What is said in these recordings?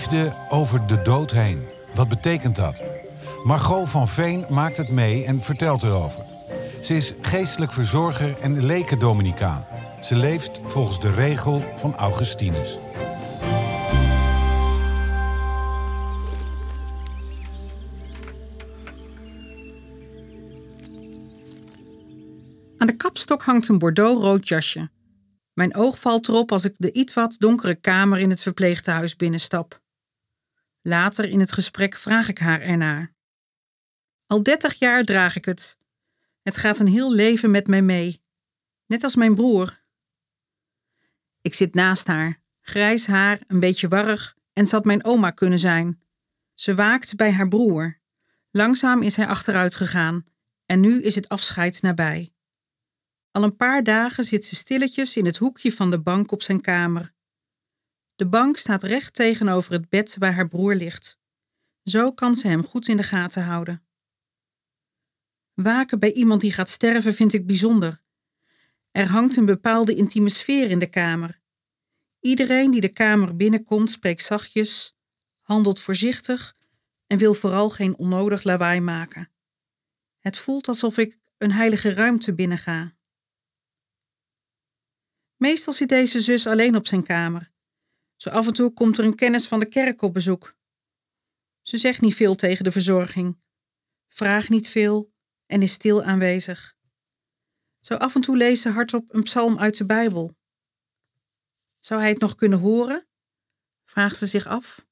Liefde over de dood heen. Wat betekent dat? Margot van Veen maakt het mee en vertelt erover. Ze is geestelijk verzorger en lekendominicaan. Ze leeft volgens de regel van Augustinus. Aan de kapstok hangt een bordeaux-rood jasje. Mijn oog valt erop als ik de iets wat donkere kamer in het verpleegtehuis binnenstap. Later in het gesprek vraag ik haar ernaar. Al dertig jaar draag ik het. Het gaat een heel leven met mij mee, net als mijn broer. Ik zit naast haar, grijs haar, een beetje warrig en had mijn oma kunnen zijn. Ze waakt bij haar broer. Langzaam is hij achteruit gegaan en nu is het afscheid nabij. Al een paar dagen zit ze stilletjes in het hoekje van de bank op zijn kamer. De bank staat recht tegenover het bed waar haar broer ligt. Zo kan ze hem goed in de gaten houden. Waken bij iemand die gaat sterven vind ik bijzonder. Er hangt een bepaalde intieme sfeer in de kamer. Iedereen die de kamer binnenkomt spreekt zachtjes, handelt voorzichtig en wil vooral geen onnodig lawaai maken. Het voelt alsof ik een heilige ruimte binnenga. Meestal zit deze zus alleen op zijn kamer. Zo af en toe komt er een kennis van de kerk op bezoek. Ze zegt niet veel tegen de verzorging, vraagt niet veel en is stil aanwezig. Zo af en toe leest ze hardop een psalm uit de Bijbel. Zou hij het nog kunnen horen? vraagt ze zich af.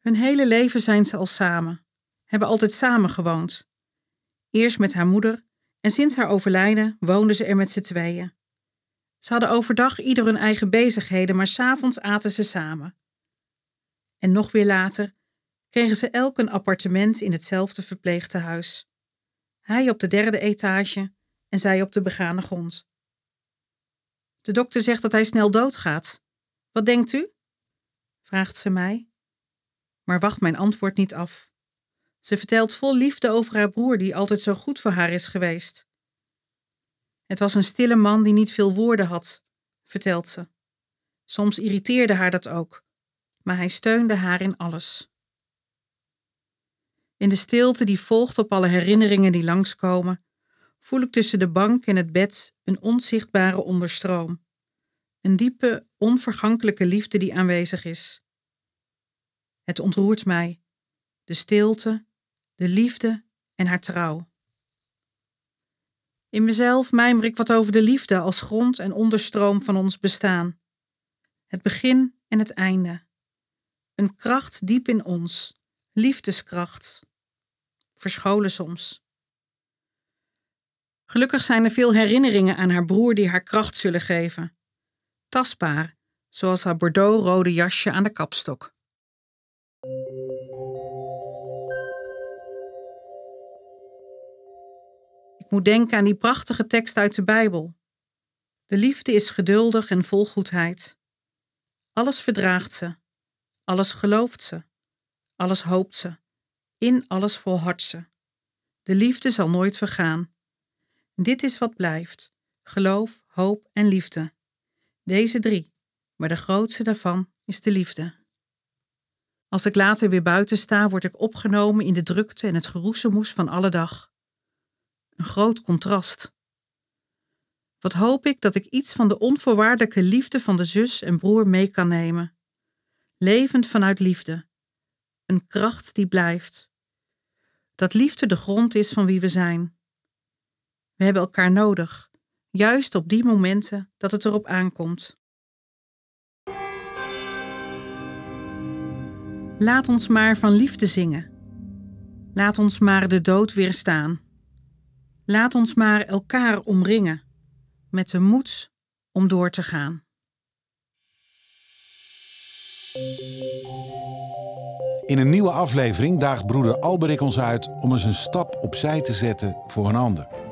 Hun hele leven zijn ze al samen, hebben altijd samen gewoond. Eerst met haar moeder en sinds haar overlijden woonden ze er met z'n tweeën. Ze hadden overdag ieder hun eigen bezigheden, maar s'avonds aten ze samen. En nog weer later kregen ze elk een appartement in hetzelfde verpleegtehuis. Hij op de derde etage en zij op de begane grond. De dokter zegt dat hij snel doodgaat. Wat denkt u? vraagt ze mij. Maar wacht mijn antwoord niet af. Ze vertelt vol liefde over haar broer, die altijd zo goed voor haar is geweest. Het was een stille man die niet veel woorden had, vertelt ze. Soms irriteerde haar dat ook, maar hij steunde haar in alles. In de stilte die volgt op alle herinneringen die langskomen, voel ik tussen de bank en het bed een onzichtbare onderstroom. Een diepe, onvergankelijke liefde die aanwezig is. Het ontroert mij, de stilte, de liefde en haar trouw. In mezelf mijmer ik wat over de liefde als grond en onderstroom van ons bestaan. Het begin en het einde. Een kracht diep in ons, liefdeskracht. Verscholen soms. Gelukkig zijn er veel herinneringen aan haar broer die haar kracht zullen geven. Tastbaar, zoals haar bordeaux-rode jasje aan de kapstok. Moet denken aan die prachtige tekst uit de Bijbel. De liefde is geduldig en vol goedheid. Alles verdraagt ze, alles gelooft ze, alles hoopt ze, in alles volhardt ze. De liefde zal nooit vergaan. Dit is wat blijft: geloof, hoop en liefde. Deze drie, maar de grootste daarvan is de liefde. Als ik later weer buiten sta, word ik opgenomen in de drukte en het geroezemoes van alle dag. Een groot contrast. Wat hoop ik dat ik iets van de onvoorwaardelijke liefde van de zus en broer mee kan nemen. Levend vanuit liefde. Een kracht die blijft. Dat liefde de grond is van wie we zijn. We hebben elkaar nodig, juist op die momenten dat het erop aankomt. Laat ons maar van liefde zingen. Laat ons maar de dood weerstaan. Laat ons maar elkaar omringen met de moed om door te gaan. In een nieuwe aflevering daagt broeder Alberik ons uit om eens een stap opzij te zetten voor een ander.